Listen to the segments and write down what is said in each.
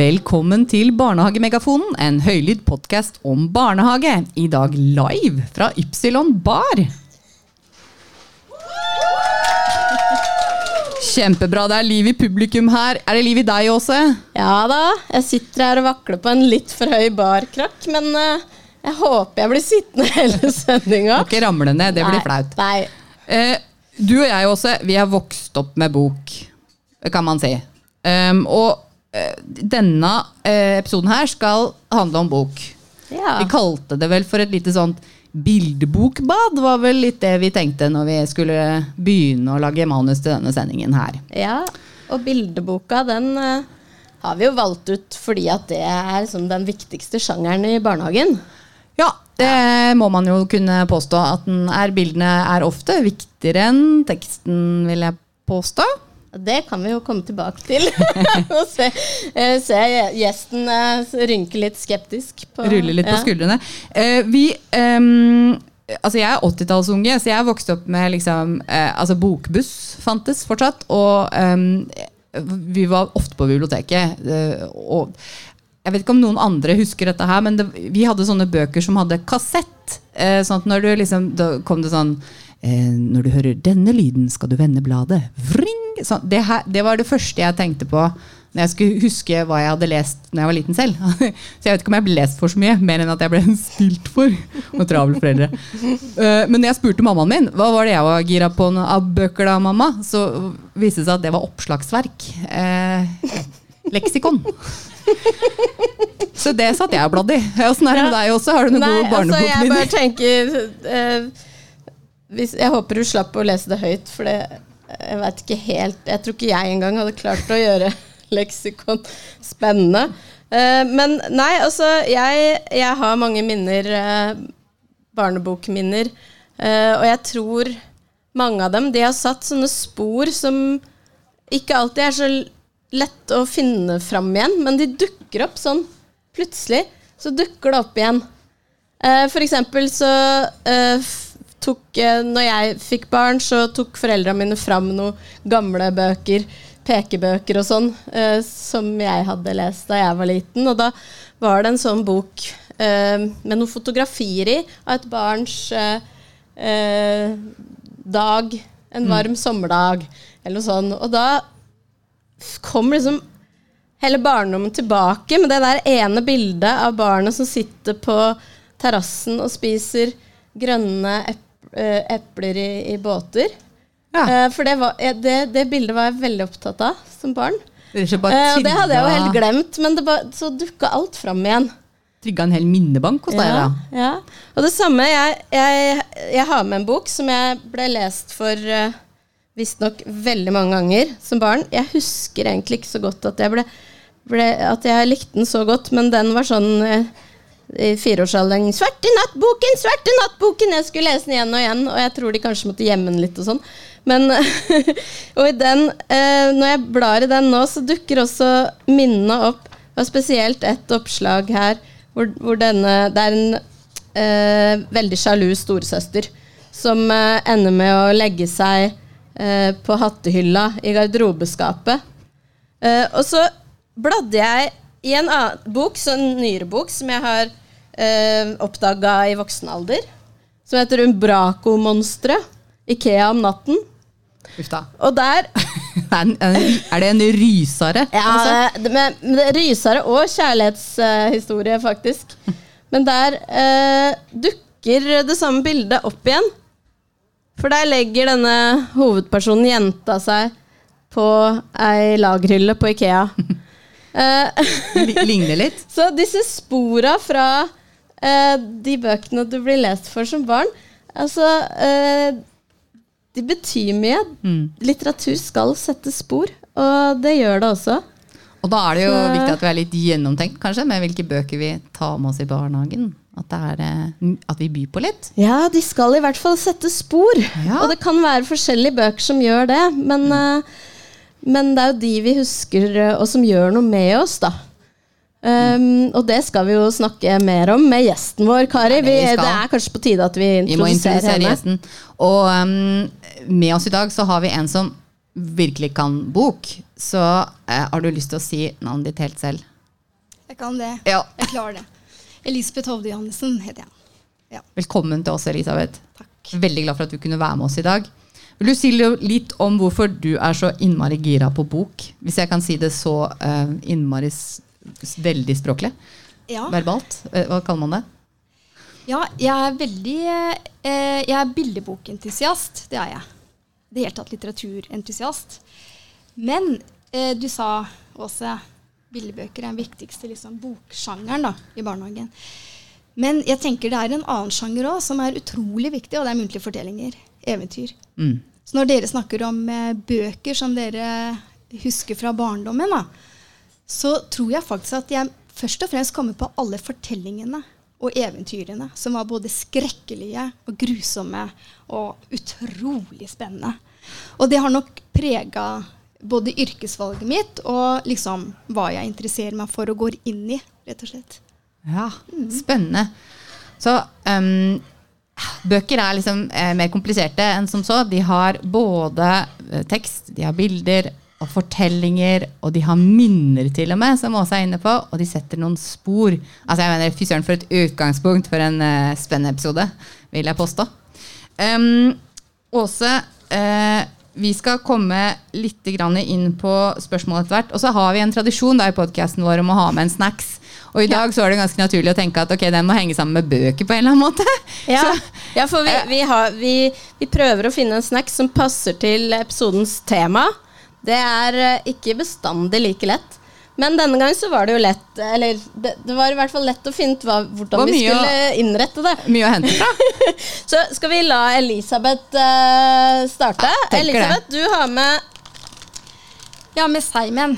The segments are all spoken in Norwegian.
Velkommen til Barnehagemegafonen, en høylyd podkast om barnehage. I dag live fra Ypsilon bar. Kjempebra, det er liv i publikum her. Er det liv i deg, Åse? Ja da, jeg sitter her og vakler på en litt for høy barkrakk, men eh, jeg håper jeg blir sittende hele sendinga. Ikke ramle ned, det blir Nei, flaut. Nei. Eh, du og jeg, Åse, vi har vokst opp med bok, kan man si. Um, og denne eh, episoden her skal handle om bok. Ja. Vi kalte det vel for et lite sånt bildebokbad, var vel litt det vi tenkte når vi skulle begynne å lage manus til denne sendingen her. ja. Og bildeboka, den eh, har vi jo valgt ut fordi at det er liksom den viktigste sjangeren i barnehagen. Ja, det må man jo kunne påstå. At den er, bildene er ofte viktigere enn teksten, vil jeg påstå. Det kan vi jo komme tilbake til. og se, eh, se gjesten eh, rynke litt skeptisk. På, Rulle litt på skuldrene. Eh, vi um, Altså, jeg er 80-tallsunge, så jeg vokste opp med liksom Altså, bokbuss fantes fortsatt. Og um, vi var ofte på biblioteket. og jeg vet ikke om noen andre husker dette her, men det, vi hadde sånne bøker som hadde kassett. Sånn at når du liksom Da kom det sånn eh, Når du hører 'denne lyden, skal du vende bladet'. Vring! Så det, her, det var det første jeg tenkte på når jeg skulle huske hva jeg hadde lest når jeg var liten selv. Så jeg vet ikke om jeg ble lest for så mye, mer enn at jeg ble spilt for. Og travle foreldre. Eh, Men når jeg spurte mammaen min hva var det jeg var gira på av bøker, da, mamma, så viste det seg at det var oppslagsverk. Eh, leksikon. Så det satt jeg og bladde i. Åssen er det med deg også? Har du noen Nei, gode altså, jeg bare tenker eh, hvis, Jeg håper du slapp å lese det høyt, for det, jeg vet ikke helt Jeg tror ikke jeg engang hadde klart å gjøre leksikon spennende. Uh, men nei, altså Jeg, jeg har mange minner, uh, barnebokminner, uh, og jeg tror mange av dem de har satt sånne spor som ikke alltid er så lett å finne fram igjen, men de dukker opp sånn plutselig. Så dukker det opp igjen. For eksempel så tok eh, Når jeg fikk barn, så tok foreldrene mine fram noen gamle bøker, pekebøker og sånn, eh, som jeg hadde lest da jeg var liten. Og da var det en sånn bok eh, med noen fotografier i av et barns eh, dag. En varm sommerdag, eller noe sånt. Og da kom liksom hele barndommen tilbake med det der ene bildet av barnet som sitter på terrassen og spiser grønne ep eh, epler i, i båter. Ja. Eh, for det, var, eh, det, det bildet var jeg veldig opptatt av som barn. Det og bare Eh, det hadde jeg jo helt glemt, men det ba, så dukka alt fram igjen. Trigga en hel minnebank hos deg, Ja, da. ja. Og det samme, jeg, jeg, jeg har med en bok som jeg ble lest for uh, visstnok veldig mange ganger som barn. Jeg husker egentlig ikke så godt at jeg, ble, ble, at jeg likte den så godt, men den var sånn eh, i fireårsalderen 'Svarte nattboken, svarte nattboken!' Jeg skulle lese den igjen og igjen, og jeg tror de kanskje måtte gjemme den litt og sånn. Men Og i den, eh, når jeg blar i den nå, så dukker også minnene opp. Og spesielt et oppslag her hvor, hvor denne Det er en eh, veldig sjalu storesøster som eh, ender med å legge seg eh, på hattehylla i garderobeskapet. Eh, og så bladde jeg i en annen bok, en nyere bok, som jeg har uh, oppdaga i voksen alder. Som heter Umbraco-monsteret. Ikea om natten. Uff da. Og der Er det en rysare? Ja, det, med, med det rysere og kjærlighetshistorie, faktisk. Men der uh, dukker det samme bildet opp igjen. For der legger denne hovedpersonen jenta seg på ei lagerhylle på Ikea. uh, Ligner litt? så disse spora fra eh, de bøkene du blir lest for som barn, altså eh, De betyr mye. Litteratur skal sette spor, og det gjør det også. Og da er det jo Så- viktig at vi er litt gjennomtenkt kanskje, med hvilke bøker vi tar med oss i barnehagen. At, det er, eh, at vi byr på litt. Ja, de skal i hvert fall sette spor. Ja. Og det kan være forskjellige bøker som gjør det, men, eh, men det er jo de vi husker, eh, og som gjør noe med oss, da. Um, og det skal vi jo snakke mer om med gjesten vår, Kari. Vi, vi det er kanskje på tide at vi Vi introduserer introdusere gjesten. Og um, med oss i dag så har vi en som virkelig kan bok. Så uh, har du lyst til å si navnet ditt helt selv? Jeg kan det. Ja. Jeg klarer det. Elisabeth Hovde Johannessen heter jeg. Ja, Velkommen til oss, Elisabeth. takk. Veldig glad for at du kunne være med oss i dag. Vil du si litt om hvorfor du er så innmari gira på bok? Hvis jeg kan si det så uh, innmari veldig språklig? Ja, Verbalt? Eh, Hva kaller man det? ja jeg er veldig eh, Jeg er bildebokentusiast. Det er jeg. I det hele tatt litteraturentusiast. Men eh, du sa, Åse, bildebøker er den viktigste liksom, boksjangeren da, i barnehagen. Men jeg tenker det er en annen sjanger òg som er utrolig viktig, og det er muntlige fortellinger. Eventyr. Mm. Så når dere snakker om eh, bøker som dere husker fra barndommen, da, så tror jeg faktisk at jeg først og fremst kommer på alle fortellingene og eventyrene som var både skrekkelige og grusomme og utrolig spennende. Og det har nok prega både yrkesvalget mitt og liksom hva jeg interesserer meg for og går inn i, rett og slett. Ja, spennende. Så um, bøker er liksom eh, mer kompliserte enn som så. De har både eh, tekst, de har bilder og fortellinger, og de har minner til og med, som Åse er inne på, og de setter noen spor. Altså jeg mener, Fy søren, for et utgangspunkt for en uh, spennende episode, vil jeg påstå. Um, Åse, uh, vi skal komme litt grann inn på spørsmål etter hvert. Og så har vi en tradisjon da i podkasten vår om å ha med en snacks. Og i dag så er det ganske naturlig å tenke at ok, den må henge sammen med bøker på en eller annen måte. Ja, ja for vi, vi, har, vi, vi prøver å finne en snacks som passer til episodens tema. Det er eh, ikke bestandig like lett. Men denne gang så var det jo lett Eller det, det var i hvert fall lett å finne ut hva, hvordan vi skulle å- innrette det. mye å hente fra. Så skal vi la Elisabeth uh, starte. tenker det. Elisabeth, du har med Ja, med Simon.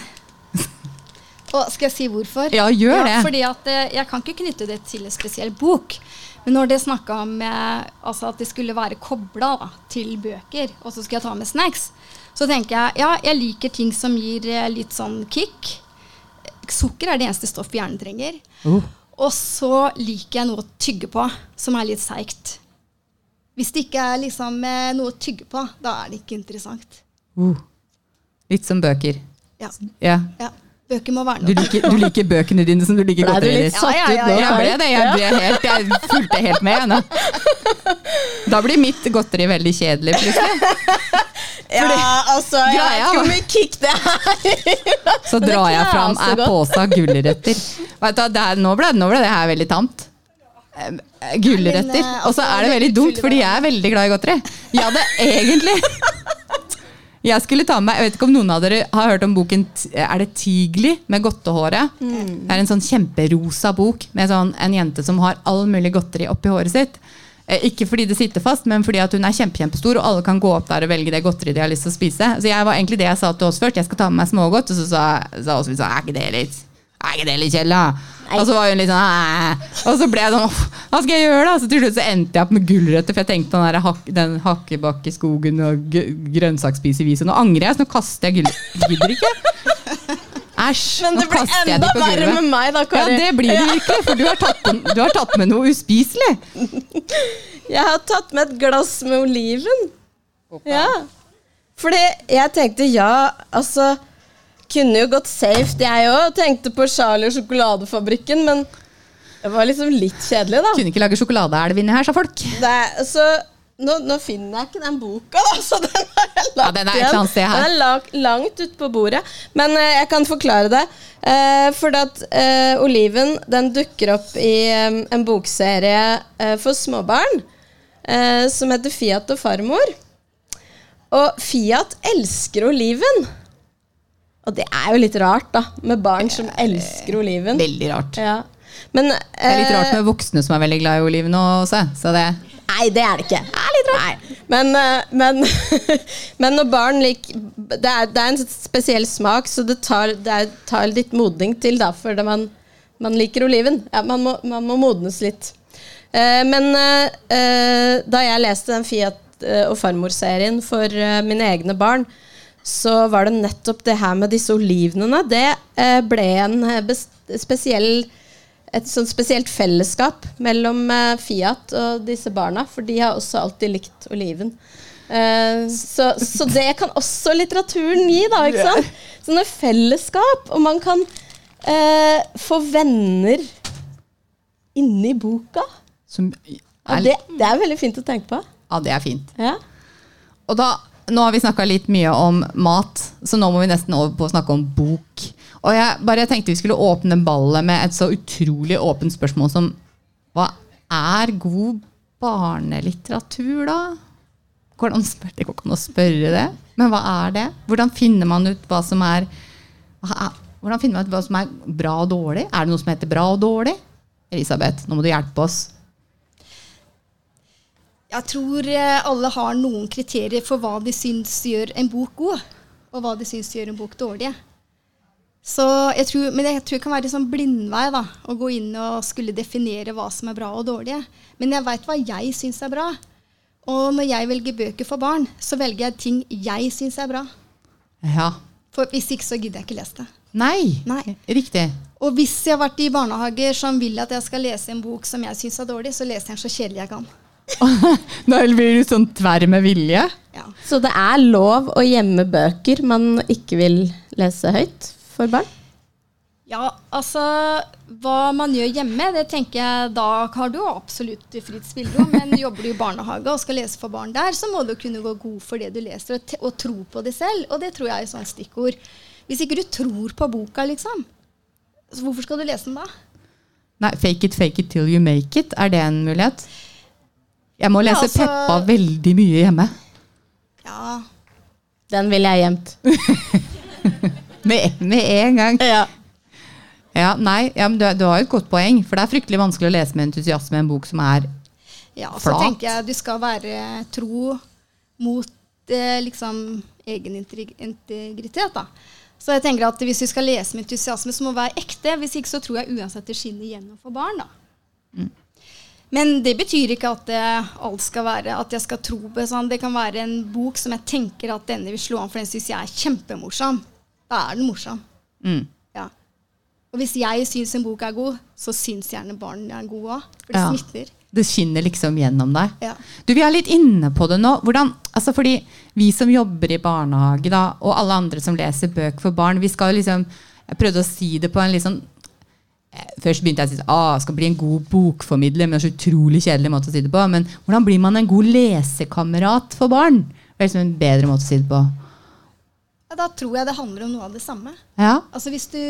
Og skal jeg si hvorfor? Ja, gjør det. Fordi at eh, Jeg kan ikke knytte det til en spesiell bok. Men når det snakka om altså at det skulle være kobla til bøker, og så skal jeg ta med snacks, så tenker jeg ja, jeg liker ting som gir eh, litt sånn kick. Sukker er det eneste stoffet hjernen trenger. Uh. Og så liker jeg noe å tygge på, som er litt seigt. Hvis det ikke er liksom eh, noe å tygge på, da er det ikke interessant. Uh. Litt som bøker. Ja. Ja. ja. Bøker må være Du noe. liker, du liker bøkene dine som du liker Ble du litt satt Ja, ja, ja, ut nå? ja. Jeg ble det. Jeg, ble helt, jeg fulgte helt med. Nå. Da blir mitt godteri veldig kjedelig, plutselig. Ja, altså, jeg vet ikke hvor mye kick det er. Så drar jeg fram ei er av gulrøtter. Er, nå, ble, nå ble det her veldig tamt. Eh, Gulrøtter. Eh, Og så altså, er det veldig dumt, fordi jeg er veldig glad i godteri. Jeg hadde egentlig Jeg skulle ta med meg, Jeg vet ikke om noen av dere har hørt om boken Er det Tigli med godtehåret? Mm. Det er en sånn kjemperosa bok med sånn, en jente som har all mulig godteri oppi håret sitt. Eh, Ikke fordi det sitter fast, men fordi at hun er kjempe, kjempestor, og alle kan gå opp der og velge det godteriet de har lyst til å spise. Så jeg var egentlig det jeg sa til oss først. Jeg skal ta med meg smågodt. Og så sa, sa sånn, er ikke det litt er ikke det litt kjell, da? Og så var hun litt sånn Æ. Og så ble jeg sånn Hva skal jeg gjøre, da? Så til slutt så endte jeg opp med gulrøtter, for jeg tenkte den, der hak, den hakkebakkeskogen og g- grønnsaksspiseviset. Nå angrer jeg, så nå kaster jeg gulrøtter. Gidder ikke. Æsj. Men Nå det blir kaster jeg de enda verre med meg, da, Ja, det blir det virkelig, for du har tatt, du har tatt med noe uspiselig. Jeg har tatt med et glass med oliven. Ja. Fordi jeg tenkte ja, altså Kunne jo gått safe, jeg òg. Tenkte på Charlie og sjokoladefabrikken, men det var liksom litt kjedelig, da. Kunne ikke lage sjokoladeelv inni her, sa folk. Det så nå, nå finner jeg ikke den boka, da, så den har jeg lagt Ja, den er igjen. sted her. Den er lag, langt ute på bordet. Men eh, jeg kan forklare det. Uh, for at eh, Oliven den dukker opp i em, en bokserie eh, for småbarn eh, som heter Fiat og farmor. Og Fiat elsker oliven. Og det er jo litt rart, da, med barn som elsker oliven. Veldig rart. Ja. Men, Det er litt eh, rart med voksne som er veldig glad i oliven også. Så det Nei, det er det ikke. Nei. Men, eh, men, men når barn liker det, er- det er en spesiell smak, så det tar, det er, tar litt modning til da, før man, man liker oliven. Ja, man, må, man må modnes litt. Eh, men eh, da jeg leste den Fiat og farmor-serien for mine egne barn, så var det nettopp det her med disse olivenene. Det ble en spesiell et sånt spesielt fellesskap mellom eh, Fiat og disse barna, for de har også alltid likt oliven. Uh, så, så det kan også litteraturen gi, da. ikke sant? Sånne fellesskap. Og man kan uh, få venner inni boka. Som Ja, er, det, det er veldig fint å tenke på. ja, det er fint. Ja. Og da, nå har vi snakka litt mye om mat, så nå må vi nesten over på å snakke om bok. Og jeg bare tenkte vi skulle åpne ballet med et så utrolig åpent spørsmål som Hva er god barnelitteratur, da? Hvordan spør, det går ikke an å spørre det, men hva er det? Hvordan finner man ut hva som er, Hvordan finner hva som er bra og dårlig? Er det noe som heter bra og dårlig? Elisabeth, nå må du hjelpe oss. Jeg tror eh, alle har noen kriterier for hva de syns gjør en bok god, og hva de syns gjør en bok dårlig. Så jeg tror, men jeg tror det kan være en sånn blindvei da, å gå inn og skulle definere hva som er bra og dårlig. Men jeg veit hva jeg syns er bra. Og når jeg velger bøker for barn, så velger jeg ting jeg syns er bra. Ja. For hvis ikke så gidder jeg ikke lese det. Nei. Nei. Riktig. Og hvis jeg har vært i barnehager som vil at jeg skal lese en bok som jeg syns er dårlig, så leser jeg den så kjedelig jeg kan. Da blir du sånn tverr med vilje. Ja. Så det er lov å gjemme bøker man ikke vil lese høyt for barn? Ja, altså Hva man gjør hjemme, det tenker jeg da har du absolutt fritt spillerom. Men jobber du i barnehage og skal lese for barn der, så må du kunne gå god for det du leser, og, og tro på det selv. Og det tror jeg er et sånt stikkord. Hvis ikke du tror på boka, liksom, så hvorfor skal du lese den da? Nei, fake it, fake it till you make it. Er det en mulighet? Jeg må Ja, lese altså- Peppa veldig mye hjemme. Ja, Den ville jeg gjemt. Med, med en gang. Ja. Ja, nei, ja, men du, du har jo et godt poeng, for det er fryktelig vanskelig å lese med entusiasme en bok som er ja så Flat. tenker jeg du skal være tro mot eh, liksom egen integritet, da. Så jeg tenker at hvis du skal lese med entusiasme, så må det være ekte. Hvis ikke så tror jeg uansett det skinner igjennom for barn, da. Men det betyr ikke at det, alt skal være at jeg skal tro på. Sånn. Det kan være en bok som jeg tenker at denne vil slå an, for den syns jeg er kjempemorsom. Da er den morsom. mm, Ja. Og hvis jeg syns en bok er god, så syns gjerne barn er god òg. For det Ja. smitter. Det skinner liksom gjennom deg. Ja. Du, Vi er litt inne på det nå. Hvordan, altså fordi Vi som jobber i barnehage, da, og alle andre som leser bøk for barn vi skal liksom, Jeg prøvde å si det på en litt sånn eh, Først begynte jeg å si ah, skal bli en god bokformidler, men det er så utrolig kjedelig måte å si det på. Men hvordan blir man en god lesekamerat for barn? Det er liksom en bedre måte å si det på. Ja, da tror jeg det handler om noe av det samme. Ja, Altså hvis du,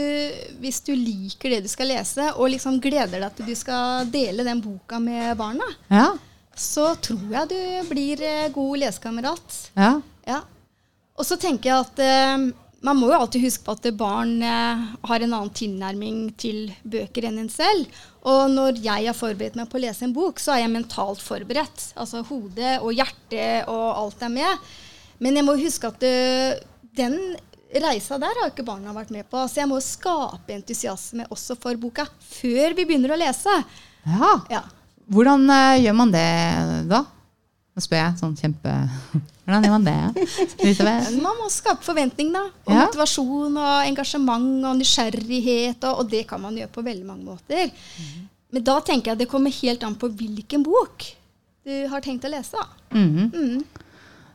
hvis du liker det du skal lese, og liksom gleder deg til du skal dele den boka med barna, ja, så tror jeg du blir eh, god lesekamerat. ja. Ja. Og så tenker jeg at eh, man må jo alltid huske på at barn eh, har en annen tilnærming til bøker enn en selv. Og når jeg har forberedt meg på å lese en bok, så er jeg mentalt forberedt. Altså hodet og hjertet og alt er med. Men jeg må huske at eh, den reisa der har ikke barna vært med på. Så jeg må skape entusiasme også for boka før vi begynner å lese. ja. Ja. Hvordan uh, gjør man det da? Nå spør jeg sånn kjempe Hvordan gjør man det? Man må skape forventning, da. Og Ja. motivasjon og engasjement og nysgjerrighet. Og, og det kan man gjøre på veldig mange måter. Men da tenker jeg det kommer helt an på hvilken bok du har tenkt å lese. da. Mhm. Mm.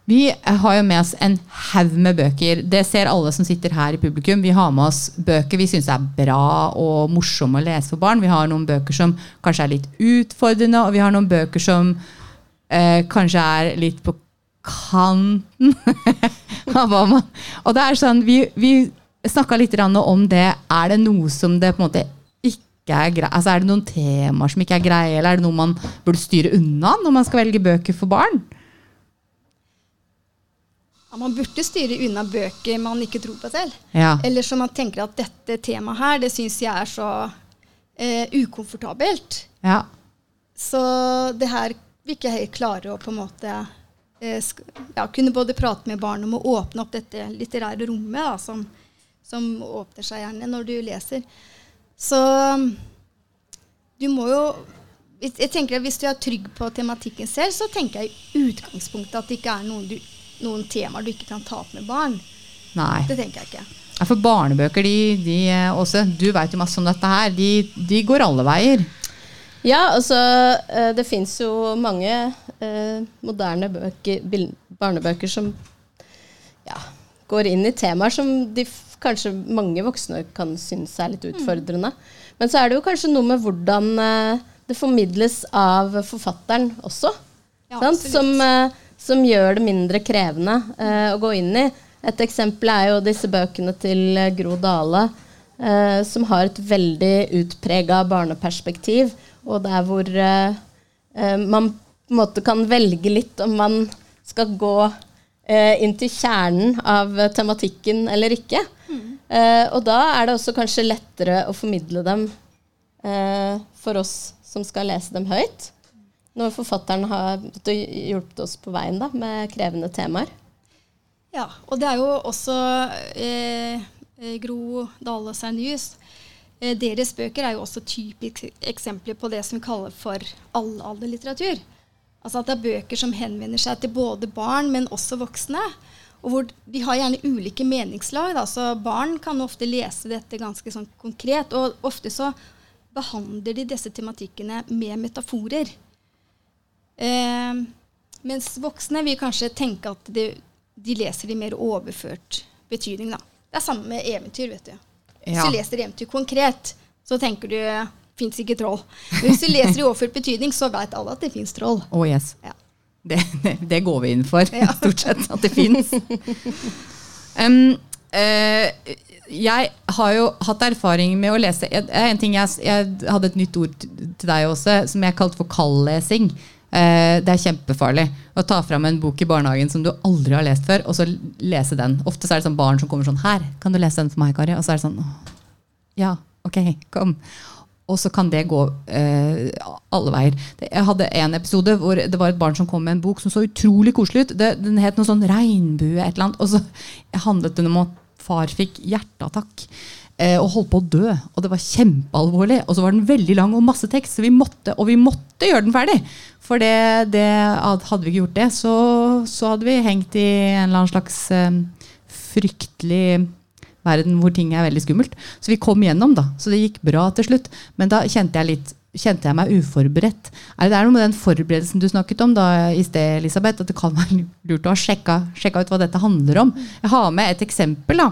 Vi har jo med oss en haug med bøker. Det ser alle som sitter her i publikum. Vi har med oss bøker vi syns er bra og morsomme å lese for barn. Vi har noen bøker som kanskje er litt utfordrende, og vi har noen bøker som eh, kanskje er litt på kanten av hva man Og det er sånn, vi, vi snakka litt om det. Er det noe som det på en måte ikke er greit? Altså, er det noen temaer som ikke er greie, eller er det noe man burde styre unna når man skal velge bøker for barn? Man burde styre unna bøker man ikke tror på selv. Ja. Eller som man tenker at dette temaet her, det syns jeg er så eh, ukomfortabelt. ja. Så det her vil ikke helt klare å på en måte eh, ja, kunne både prate med barn om å åpne opp dette litterære rommet da, som, som åpner seg gjerne når du leser. Så du må jo jeg tenker at Hvis du er trygg på tematikken selv, så tenker jeg i utgangspunktet at det ikke er noen, du, noen temaer du ikke kan ta opp med barn. Nei. Det tenker jeg ikke. Ja, For barnebøker, de, de også, du veit jo masse om dette her. De, de går alle veier. Ja, altså eh, Det fins jo mange eh, moderne bøker, barnebøker som ja, går inn i temaer som de kanskje mange voksne kan synes er litt utfordrende. Men så er det jo kanskje noe med hvordan eh, det formidles av forfatteren også. Ja. Som, eh, som gjør det mindre krevende eh, å gå inn i. Et eksempel er jo disse bøkene til eh, Gro Dale, eh, som har et veldig utprega barneperspektiv, og der hvor eh, eh, man på en måte kan velge litt om man skal gå eh, inn til kjernen av tematikken eller ikke. Eh, og da er det også kanskje lettere å formidle dem eh, for oss som skal lese dem høyt. Når forfatteren har hjulpet oss på veien da, med krevende temaer. Ja, og det er jo også eh, Gro Dale Sernius. Eh, deres bøker er jo også typiske eksempler på det som vi kaller for allalderlitteratur. Altså at det er bøker som henvender seg til både barn, men også voksne. Og hvor De har gjerne ulike meningslag. Da. Så Barn kan ofte lese dette ganske sånn konkret. Og ofte så behandler de disse tematikkene med metaforer. Eh, mens voksne vil kanskje tenke at de, de leser i mer overført betydning. Da. Det er samme med eventyr. vet du. Hvis Ja. du leser eventyr konkret, så tenker du fins ikke troll. Men hvis du leser i overført betydning, så vet alle at det fins troll. Oh yes. Ja. Det, det, det går vi inn for, Ja. stort sett. At det fins. Um, uh, jeg har jo hatt erfaring med å lese jeg, en ting jeg, jeg hadde et nytt ord til deg også, som jeg kalte for kaldlesing. Eh, det er kjempefarlig å ta fram en bok i barnehagen som du aldri har lest før, og så lese den. Ofte så er det sånn barn som kommer sånn 'Her, kan du lese den for meg, Kari?' Og så er det sånn Ja, ok, kom. Og så kan det gå eh, alle veier. Jeg hadde en episode hvor det var et barn som kom med en bok som så utrolig koselig ut. Det, den het noe sånn regnbue et eller annet. Og så handlet den om at far fikk hjerteattakk. Eh, og holdt på å dø. Og det var kjempealvorlig. Og så var den veldig lang og masse tekst, så vi måtte, og vi måtte gjøre den ferdig. For det, det, hadde vi ikke gjort det, så, så hadde vi hengt i en eller annen slags eh, fryktelig verden hvor ting er veldig skummelt. Så vi kom gjennom, da. Så det gikk bra til slutt. Men da kjente jeg litt kjente jeg meg uforberedt. Er det, noe med den forberedelsen du snakket om da i sted, Elisabeth, at det kan være lurt å ha sjekka, sjekka ut hva dette handler om. Jeg har med et eksempel. da.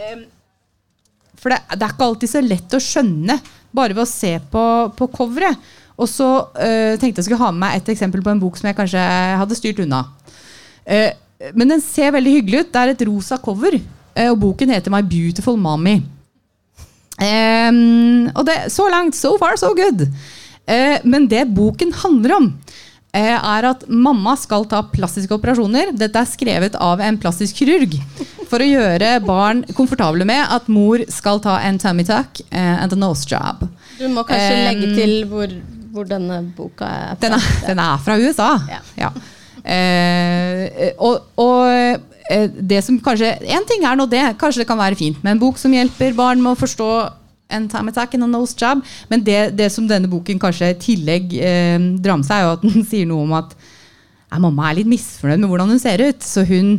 Em, For det, det er ikke alltid så lett å skjønne bare ved å se på, på coveret. Og så eh, tenkte jeg skulle ha med meg et eksempel på en bok som jeg kanskje hadde styrt unna. Uh, men den ser veldig hyggelig ut. Det er et rosa cover, Uh, og boken heter My Beautiful Mommy. Um, og det, så langt, so far, so good. Uh, men det boken handler om, er at mamma skal ta plastiske operasjoner. Dette er skrevet av en plastisk kirurg for å gjøre barn komfortable med at mor skal ta en tummy tuck eh, and a nose job. Du må kanskje Um, legge til hvor, hvor denne boka er fra. Den er, den er fra USA. Ja. Ja. Uh, og og eh, det som kanskje En ting er nå det. Kanskje det kan være fint med en bok som hjelper barn med å forstå en time attack and a nose job. Men det, det som denne boken kanskje i tillegg eh, drar med seg, er jo at den sier noe om at ja, mamma er litt misfornøyd med hvordan hun ser ut. Så hun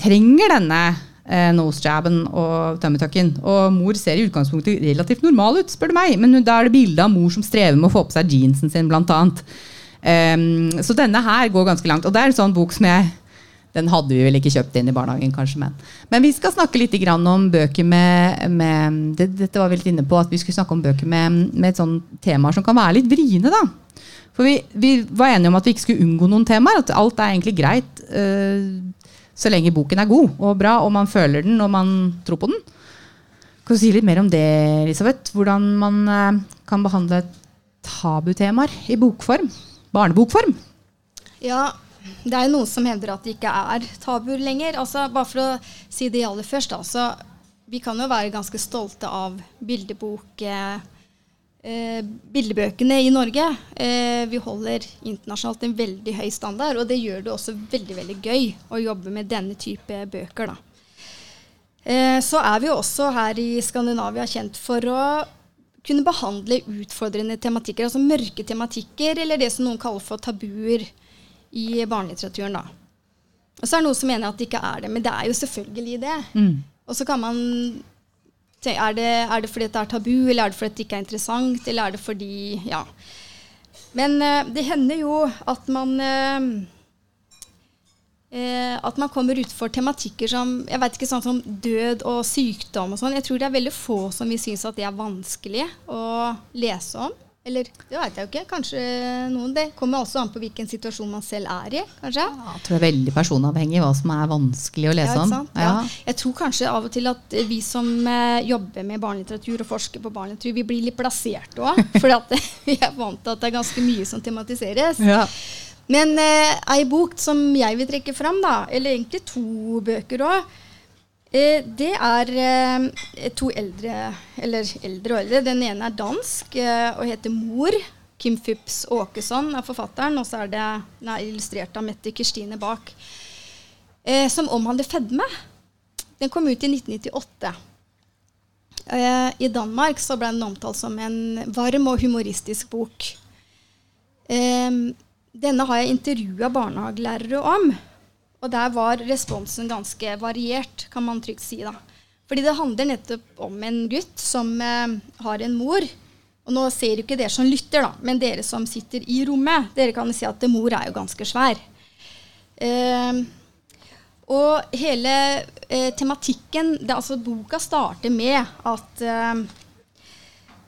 trenger denne eh, nosejabben og tummytucken. Og mor ser i utgangspunktet relativt normal ut, spør du meg. Men da er det bilde av mor som strever med å få på seg jeansen sin, blant annet. Ehm, så denne her går ganske langt. Og det er en sånn bok som jeg Den hadde vi vel ikke kjøpt inn i barnehagen, kanskje, men Men vi skal snakke litt om bøker med, med det, Dette var vi litt inne på, at vi skulle snakke om bøker med, med temaer som kan være litt vriene, da. For vi, vi var enige om at vi ikke skulle unngå noen temaer. At alt er egentlig greit eh, så lenge boken er god og bra, og man føler den og man tror på den. Kan du si litt mer om det, Elisabeth? Hvordan man eh, kan behandle tabutemaer i bokform? Barnebokform? Ja, det er jo noen som hevder at det ikke er tabuer lenger. Altså, bare for å si det aller først, da, så vi kan jo være ganske stolte av bildebok, eh, eh, bildebøkene i Norge. Eh, vi holder internasjonalt en veldig høy standard, og det gjør det også veldig veldig gøy å jobbe med denne type bøker. da. Eh, så er vi også her i Skandinavia kjent for å kunne behandle utfordrende tematikker, altså mørke tematikker, eller det som noen kaller for tabuer i barnelitteraturen. da. Og så er det noen som mener at det ikke er det, men det er jo selvfølgelig det. Og så kan man tenke, er det, er det fordi det er tabu, eller er det fordi det ikke er interessant, eller er det fordi Ja. Men uh, det hender jo at man eh, at man kommer utfor tematikker som jeg vet ikke, sånn som død og sykdom og sånn. Jeg tror det er veldig få som vil synes at det er vanskelig å lese om. Eller det vet jeg jo ikke. Kanskje noen. Det kommer også an på hvilken situasjon man selv er i. kanskje. Ja, jeg tror det er veldig personavhengig hva som er vanskelig å lese Ja, ikke om. sant? Ja. Jeg tror kanskje av og til at vi som eh, jobber med barnelitteratur og forsker på barnelitteratur, vi blir litt plassert òg. For vi er vant til at det er ganske mye som tematiseres. Ja. Men eh, ei bok som jeg vil trekke fram, da, eller egentlig to bøker òg, det er eh, to eldre, eller eldre og eldre. Den ene er dansk eh, og heter 'Mor'. Kim Phipps Åkesson er forfatteren, og så er det den er illustrert av Mette Kristine bak. Eh, som omhandler fedme. Den kom ut i 1998. Eh, I Danmark så ble den omtalt som en varm og humoristisk bok. Eh, denne har jeg intervjua barnehagelærere om. Og der var responsen ganske variert, kan man trygt si. da. Fordi det handler nettopp om en gutt som eh, har en mor. Og nå ser jo ikke dere som lytter, da, men dere som sitter i rommet, dere kan si at mor er jo ganske svær. Eh, og hele eh, tematikken det, altså Boka starter med at eh,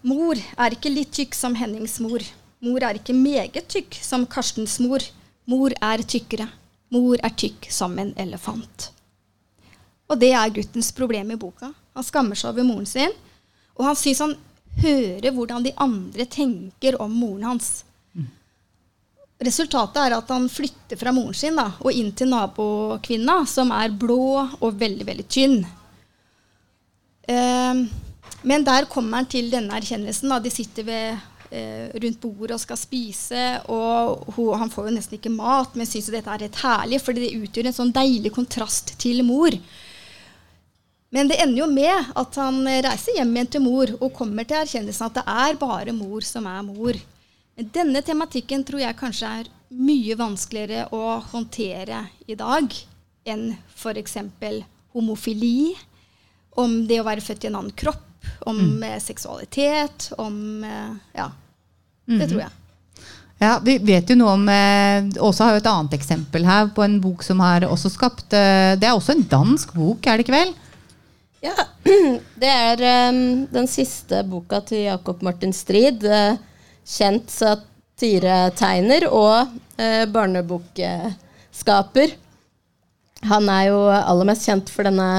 mor er ikke litt tykk som Hennings mor. Mor er ikke meget tykk som Karstens mor. Mor er tykkere. Mor er tykk som en elefant. Og det er guttens problem i boka. Han skammer seg over moren sin. Og han syns han hører hvordan de andre tenker om moren hans. Resultatet er at han flytter fra moren sin da, og inn til nabokvinna, som er blå og veldig, veldig tynn. Eh, men der kommer han til denne erkjennelsen. Da. De sitter ved, rundt bordet og skal spise, og hun, han får jo nesten ikke mat, men syns dette er rett herlig, fordi det utgjør en sånn deilig kontrast til mor. Men det ender jo med at han reiser hjem igjen til mor og kommer til erkjennelsen at det er bare mor som er mor. Denne tematikken tror jeg kanskje er mye vanskeligere å håndtere i dag enn f.eks. homofili, om det å være født i en annen kropp, om mm. seksualitet, om eh, Ja. Det tror jeg. Ja, Vi vet jo noe om eh, Åsa har jo et annet eksempel her på en bok som har også skapt eh, Det er også en dansk bok, er det ikke vel? Ja, det er um, den siste boka til Jakob Martin Strid. Uh, kjent satiretegner og uh, barnebokskaper. Han er jo aller mest kjent for denne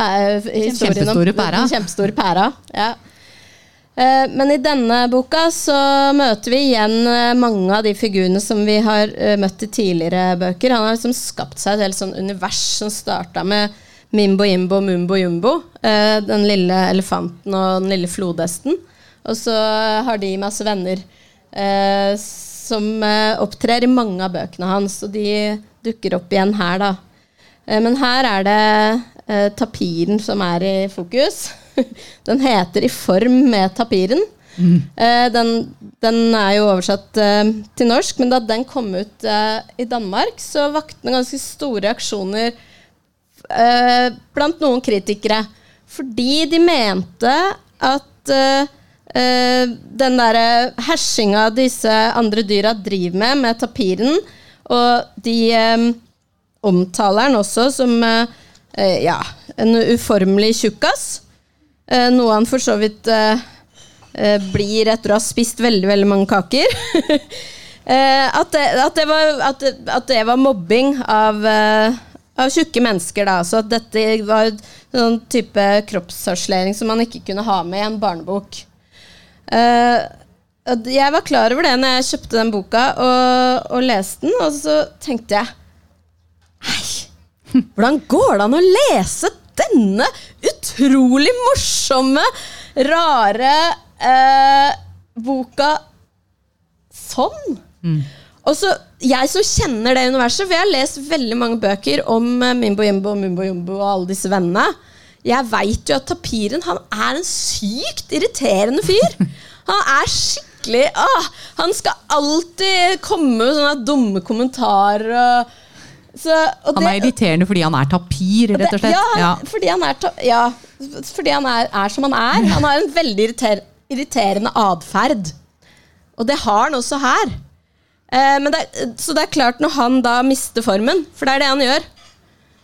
Kjempestore pæra. den kjempestore pæra. Ja. Eh, Men i denne boka så møter vi igjen eh, mange av de figurene som vi har eh, møtt i tidligere bøker. Han har liksom skapt seg et helt sånn univers som starta med Mimbo Jimbo Mumbo Jumbo. eh, Den lille elefanten og den lille flodhesten. Og så har de masse venner eh, som eh, opptrer i mange av bøkene hans. Og de dukker opp igjen her, da. Eh, Men her er det eh, tapiren som er i fokus. Den heter 'I form med tapiren'. Eh, den, den er jo oversatt eh, til norsk, men da den kom ut eh, i Danmark, så vakte den ganske store reaksjoner eh, blant noen kritikere. Fordi de mente at eh, eh, den derre hersinga disse andre dyra driver med, med tapiren, og de um, omtaler den også som eh, eh, ja, en uformelig tjukkas. Eh, noe han for så vidt eh, eh, blir etter å ha spist veldig, veldig mange kaker. Eh, at, det, at, det var, at, det, at det var mobbing av, av tjukke mennesker. Da. Så at dette var sånn type kroppsharselering som man ikke kunne ha med i en barnebok. Eh, jeg var klar over det når jeg kjøpte den boka og, og leste den, og så tenkte jeg hvordan går det an å lese denne utrolig morsomme, rare eh, boka sånn? Og så, Jeg som kjenner det universet, for jeg har lest veldig mange bøker om eh, Mimbo Jimbo, Mimbo Jumbo og alle disse vennene. Jeg veit jo at Tapiren han er en sykt irriterende fyr. Han er skikkelig ah, Han skal alltid komme med sånne dumme kommentarer. Og, så, Han er irriterende fordi han er tapir, rett og slett. Ja, han, Ja. fordi han, er, ja, fordi han er, er som han er. Han har en veldig irriter, irriterende atferd. Og det har han også her. Eh, men det, så det er klart, når han da mister formen, for det er det han gjør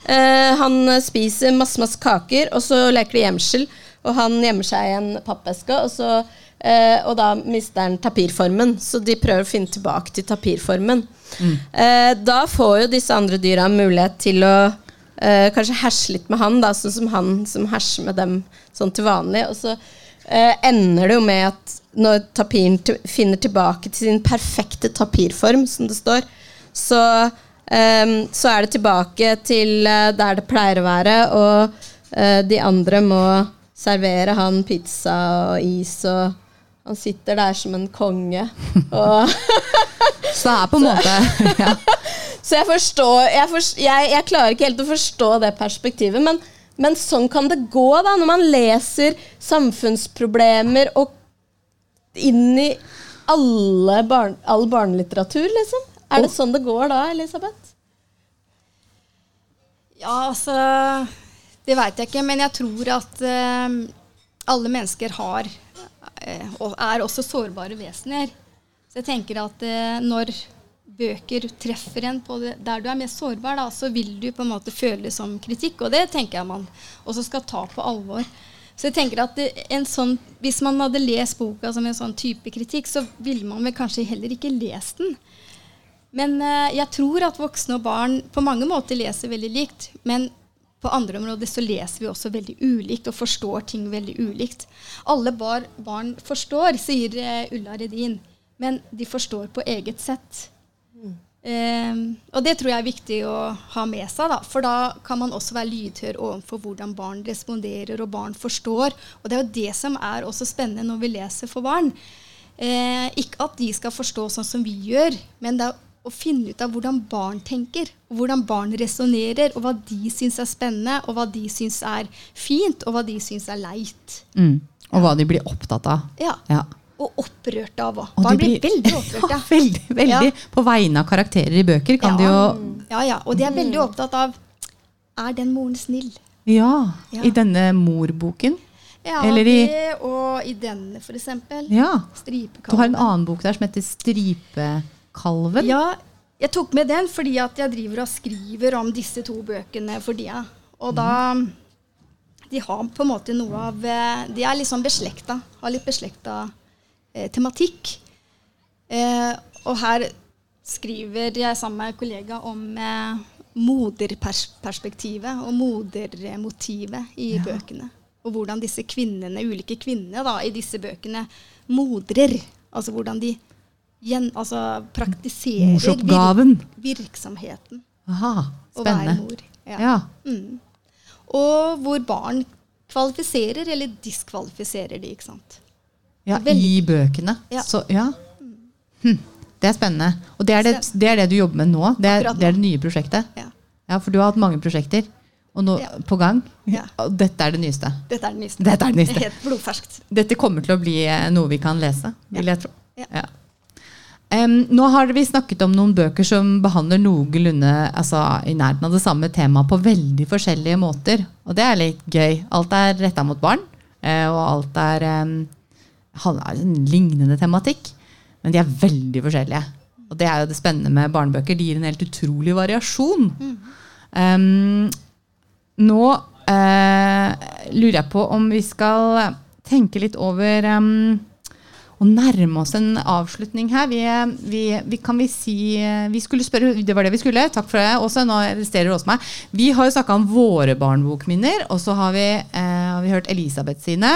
Eh, han spiser masse, masse kaker, og så leker de gjemsel. Og han gjemmer seg i en pappeske, og, så, eh, og da mister han tapirformen. Så de prøver å finne tilbake til tapirformen. Eh, da får jo disse andre dyra mulighet til å eh, kanskje herse litt med han, da, sånn som han som herser med dem sånn til vanlig. Og så eh, ender det jo med at når tapiren finner tilbake til sin perfekte tapirform, som det står, så, Um, så er det tilbake til uh, der det pleier å være, og uh, de andre må servere han pizza og is, og han sitter der som en konge. Og Så det er på en måte ja. så jeg forstår jeg, forst- jeg, jeg klarer ikke helt å forstå det perspektivet, men, men sånn kan det gå da, når man leser samfunnsproblemer og inn i alle barn, all barnelitteratur, liksom. Er det sånn det går da, Elisabeth? Ja, altså Det veit jeg ikke, men jeg tror at eh, alle mennesker har eh, og er også sårbare vesener. Så jeg tenker at eh, når bøker treffer en på det, der du er mest sårbar, da, så vil du på en måte føle det som kritikk, og det tenker jeg man også skal ta på alvor. Så jeg tenker at det, en sånn, Hvis man hadde lest boka som en sånn type kritikk, så ville man vel kanskje heller ikke lest den. Men eh, jeg tror at voksne og barn på mange måter leser veldig likt. Men på andre områder så leser vi også veldig ulikt og forstår ting veldig ulikt. Alle bar, barn forstår, sier eh, Ulla Redin, men de forstår på eget sett. Eh, og det tror jeg er viktig å ha med seg, da, for da kan man også være lydhør overfor hvordan barn responderer og barn forstår. Og det er jo det som er også spennende når vi leser for barn. Eh, ikke at de skal forstå sånn som vi gjør, men det er å finne ut av hvordan barn tenker, og hvordan barn resonnerer, og hva de syns er spennende, og hva de syns er fint, og hva de syns er leit. mm. Og hva de blir opptatt av. Ja. Ja. Og opprørt av òg. Barn blir veldig opprørt. Ja, veldig, veldig. Ja. På vegne av karakterer i bøker kan Ja. de jo Ja, ja. Og de er veldig opptatt av Er den moren snill? Ja, i denne morboken. Ja, Eller i- det, og i denne, for eksempel. Ja. Du har en annen bok der som heter Stripekalven. Ja, jeg tok med den fordi at jeg driver og skriver om disse to bøkene for tida. Og da De har på en måte noe av eh, De er liksom beslekta. Har litt beslekta eh, tematikk. Eh, og her skriver jeg sammen med kollega om eh, moderperspektivet og modermotivet i bøkene. Og hvordan disse kvinnene, ulike kvinnene da, i disse bøkene modrer. Altså hvordan de gjen, altså, praktiserer Morsoppgaven. vir virksomheten. Aha, Å være mor. Ja. Ja. Mm. Og hvor barn kvalifiserer eller diskvalifiserer de, ikke sant. ja, Veldig. I bøkene. Ja. Så, ja. Hm. Det er spennende. Og det er det, det er det du jobber med nå? Det er, det er det nye prosjektet? Ja. Ja, for du har hatt mange prosjekter og nå, Ja. på gang. Ja. Dette er det nyeste. Dette er det nyeste. Dette er det nyeste. Helt blodferskt. Dette kommer til å bli eh, noe vi kan lese, vil jeg tro. Ja. Em, nå har vi snakket om noen bøker som behandler noenlunde altså, i nærheten av det samme temaet på veldig forskjellige måter. Og det er litt gøy. Alt er retta mot barn, eh, og alt er, um, lignende tematikk. Men de er veldig forskjellige. Og det er jo det spennende med barnebøker. De gir en helt utrolig variasjon. Um, nå uh, lurer jeg på om vi skal tenke litt over em, å nærme oss en avslutning her. Vi, vi, vi kan vi si Vi skulle spørre, det var det vi skulle. Takk for det. Også, nå arresterer også meg. Vi har jo snakka om våre barnebokminner, og så har vi, eh, har vi hørt Elisabeth sine.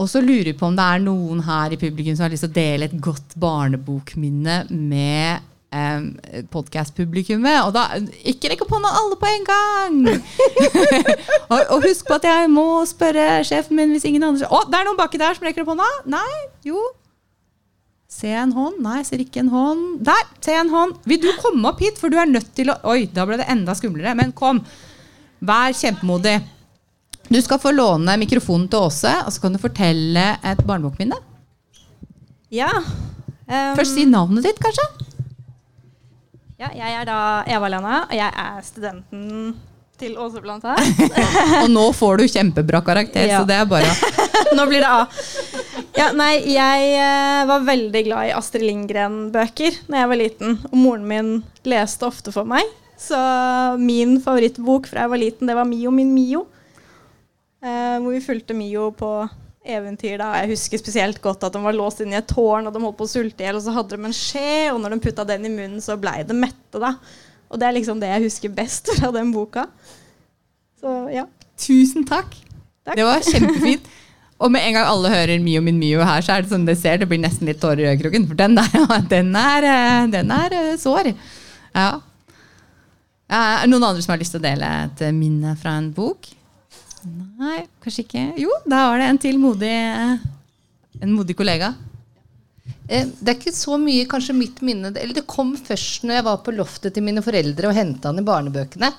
Og så lurer vi på om det er noen her i publikum som har lyst til å dele et godt barnebokminne med eh, podkast-publikummet. Og da ikke rekk opp hånda alle på en gang! og, og husk på at jeg må spørre sjefen min hvis ingen andre Å, det er noen baki der som rekker opp hånda! Nei? Jo. Ser jeg en hånd? Nei, ser ikke en hånd. Der! Ser jeg en hånd. Vil du komme opp hit, for du er nødt til å Oi, da ble det enda skumlere. Men kom. Vær kjempemodig. Du skal få låne mikrofonen til Åse, og så kan du fortelle et barnebokminne. Ja. Um... Først si navnet ditt, kanskje? Ja. Jeg er da Eva-Lena, og jeg er studenten til Åse Planta. Og nå får du kjempebra karakter, Ja. så det er bare Nå blir det A. Ja, nei, jeg eh, var veldig glad i Astrid Lindgren-bøker da jeg var liten. Og moren min leste ofte for meg. Så min favorittbok fra jeg var liten, det var Mio min Mio. Eh, hvor vi fulgte Mio på eventyr. da. Jeg husker spesielt godt at de var låst inne i et tårn, og de holdt på å sulte i hjel. Og så hadde de en skje, og når de putta den i munnen, så blei de mette. da. Og det er liksom det jeg husker best fra den boka. Så ja. Tusen takk. Takk. Det var kjempefint. Og med en gang alle hører Mio min Mio her, så er det sånn det ser, det blir nesten litt tårer i øyekroken. For den der, den er, eh, den er eh, sår. Ja. Er det noen andre som har lyst til å dele et minne fra en bok? Nei, kanskje ikke. Jo, da var det en til modig eh, En modig kollega. Eh, Det er ikke så mye kanskje mitt minne Eller det kom først når jeg var på loftet til mine foreldre og henta han i barnebøkene.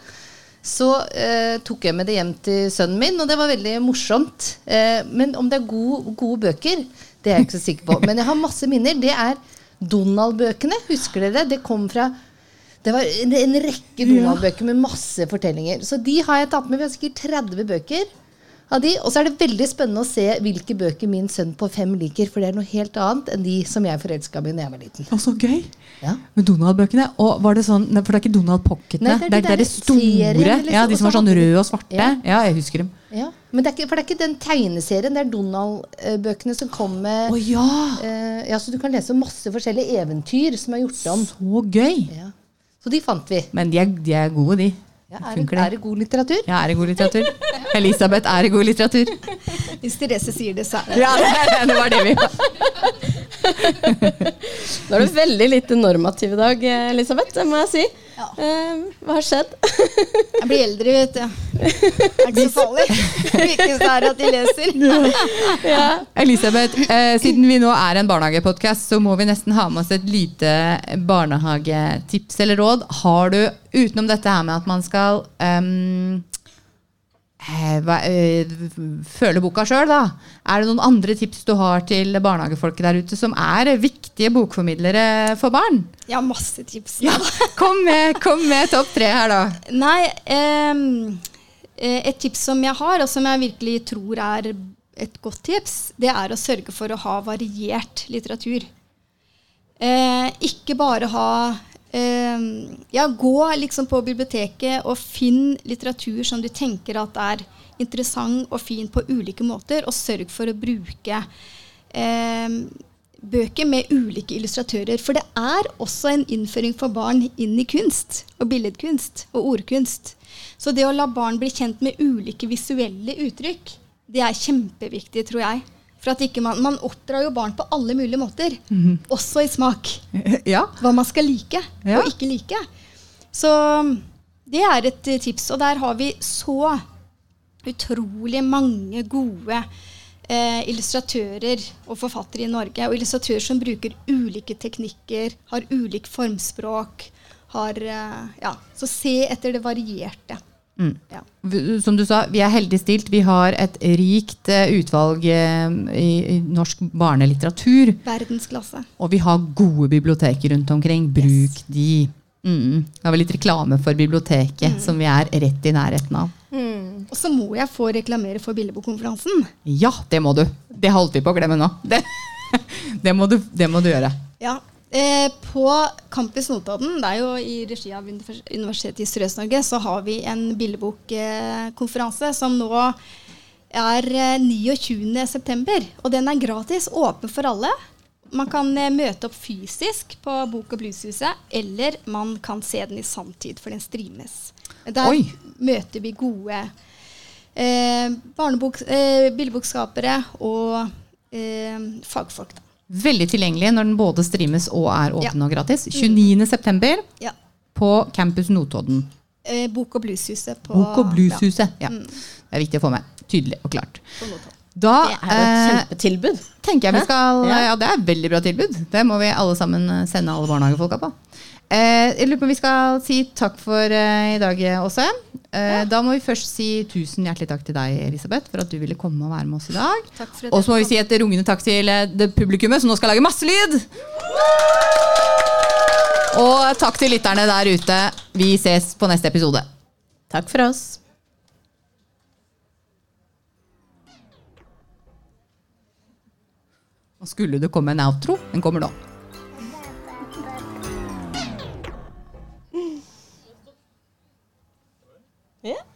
Så eh, tok jeg med det hjem til sønnen min, og det var veldig morsomt. Eh, men om det er gode, gode bøker, det er jeg ikke så sikker på. Men jeg har masse minner. Det er Donald-bøkene. Husker dere? Det kom fra det var en, en rekke Donald-bøker med masse fortellinger. Så de har jeg tatt med. Vi har sikkert 30 bøker av de. Og så er det veldig spennende å se hvilke bøker min sønn på fem liker. For det er noe helt annet enn de som jeg forelska meg da jeg var liten. Å, så gøy! Ja. Med Donald-bøkene. Og var det sånn, For det er ikke Donald Pocketene. Nei, det, er, det er de store. liksom, ja, De som var sånn røde og svarte. Ja. Ja, jeg husker dem. Ja. Men det er ikke, for det er ikke den tegneserien, det er Donald-bøkene som kom med Å ja! eh, ja, Så du kan lese masse forskjellige eventyr som er gjort om. Så gøy! Ja. Så de fant vi. Men de er, de er gode, de. Ja, er, det, er det god litteratur? Ja, er det god litteratur? Elisabeth, er det god litteratur? Hvis Therese sier det, så er det Ja, det, det var det vi Nå er du veldig lite normativ i dag, Elisabeth. Det må jeg si. Ja. Eh, hva har skjedd? Jeg blir eldre, vet du. Det er ikke så farlig. Det viktigste er at de leser. Elisabeth, eh, siden vi nå er en barnehagepodkast, så må vi nesten ha med oss et lite barnehagetips eller råd. Har du, utenom dette her med at man skal ehm, eh, føle boka sjøl, da. Er det noen andre tips du har til barnehagefolket der ute som er viktige bokformidlere for barn? Har masse tips. Kom med, kom med topp tre her, da. Nei, eh, et tips som jeg har, og som jeg virkelig tror er et godt tips, det er å sørge for å ha variert litteratur. Eh, ikke bare ha Ja, gå liksom på biblioteket og finn litteratur som du tenker at er interessant og fin på ulike måter, og sørg for å bruke eh, bøker med ulike illustratører. For det er også en innføring for barn inn i kunst, og billedkunst og ordkunst. Så det å la barn bli kjent med ulike visuelle uttrykk, det er kjempeviktig, tror jeg. For at ikke man, man oppdrar jo barn på alle mulige måter, også i smak. Ja. Hva man skal like Ja. og ikke like. Så det er et eh, tips. Og der har vi så utrolig mange gode eh, illustratører og forfattere i Norge. Og illustratører som bruker ulike teknikker, har ulik formspråk. Har, eh, ja, så se etter det varierte. Mm. Ja. Som du sa, vi er heldig stilt. Vi har et rikt eh, utvalg eh, i, norsk barnelitteratur. Verdensklasse. Og vi har gode biblioteker rundt omkring. Bruk Yes. de. Mm. har vi litt reklame for biblioteket, som vi er rett i nærheten av. Og så må jeg få reklamere for Billedbokkonferansen. Ja, det må du. Det holdt vi på å glemme nå. Det, det, må, du, det må du gjøre. Ja. Eh, på Campus Notodden, det er jo i regi av Universitetet i Sørøst-Norge, så har vi en billedbokkonferanse som nå er eh, 29.9. Og den er gratis, åpen for alle. Man kan eh, møte opp fysisk på Bok- og Blueshuset, eller man kan se den i sanntid, for den streames. Der Oi. møter vi gode eh, eh, billedbokskapere og eh, fagfolk. Da. Veldig tilgjengelig når den både streames og er åpen Ja. og gratis. 29.9. Ja. på Campus Notodden. Eh, Bok- og Blueshuset på Bok- og Blueshuset. Ja. Mm. Det er viktig å få med. Tydelig og klart. Da Det er jo et eh, kjempetilbud. tenker jeg vi skal Ja. Ja, det er et veldig bra tilbud. Det må vi alle sammen eh, sende alle barnehagefolka på. Eh, jeg lurer på om vi skal si takk for eh, i dag, Åse. Eh, Da må vi først si tusen hjertelig takk til deg, Elisabeth, for at du ville komme og være med oss i dag. Og så må vi si et rungende takk til det publikummet som nå skal lage masse lyd. Og takk til lytterne der ute. Vi ses på neste episode. Takk for oss. Nå skulle det komme en outro. Den kommer nå. Ja.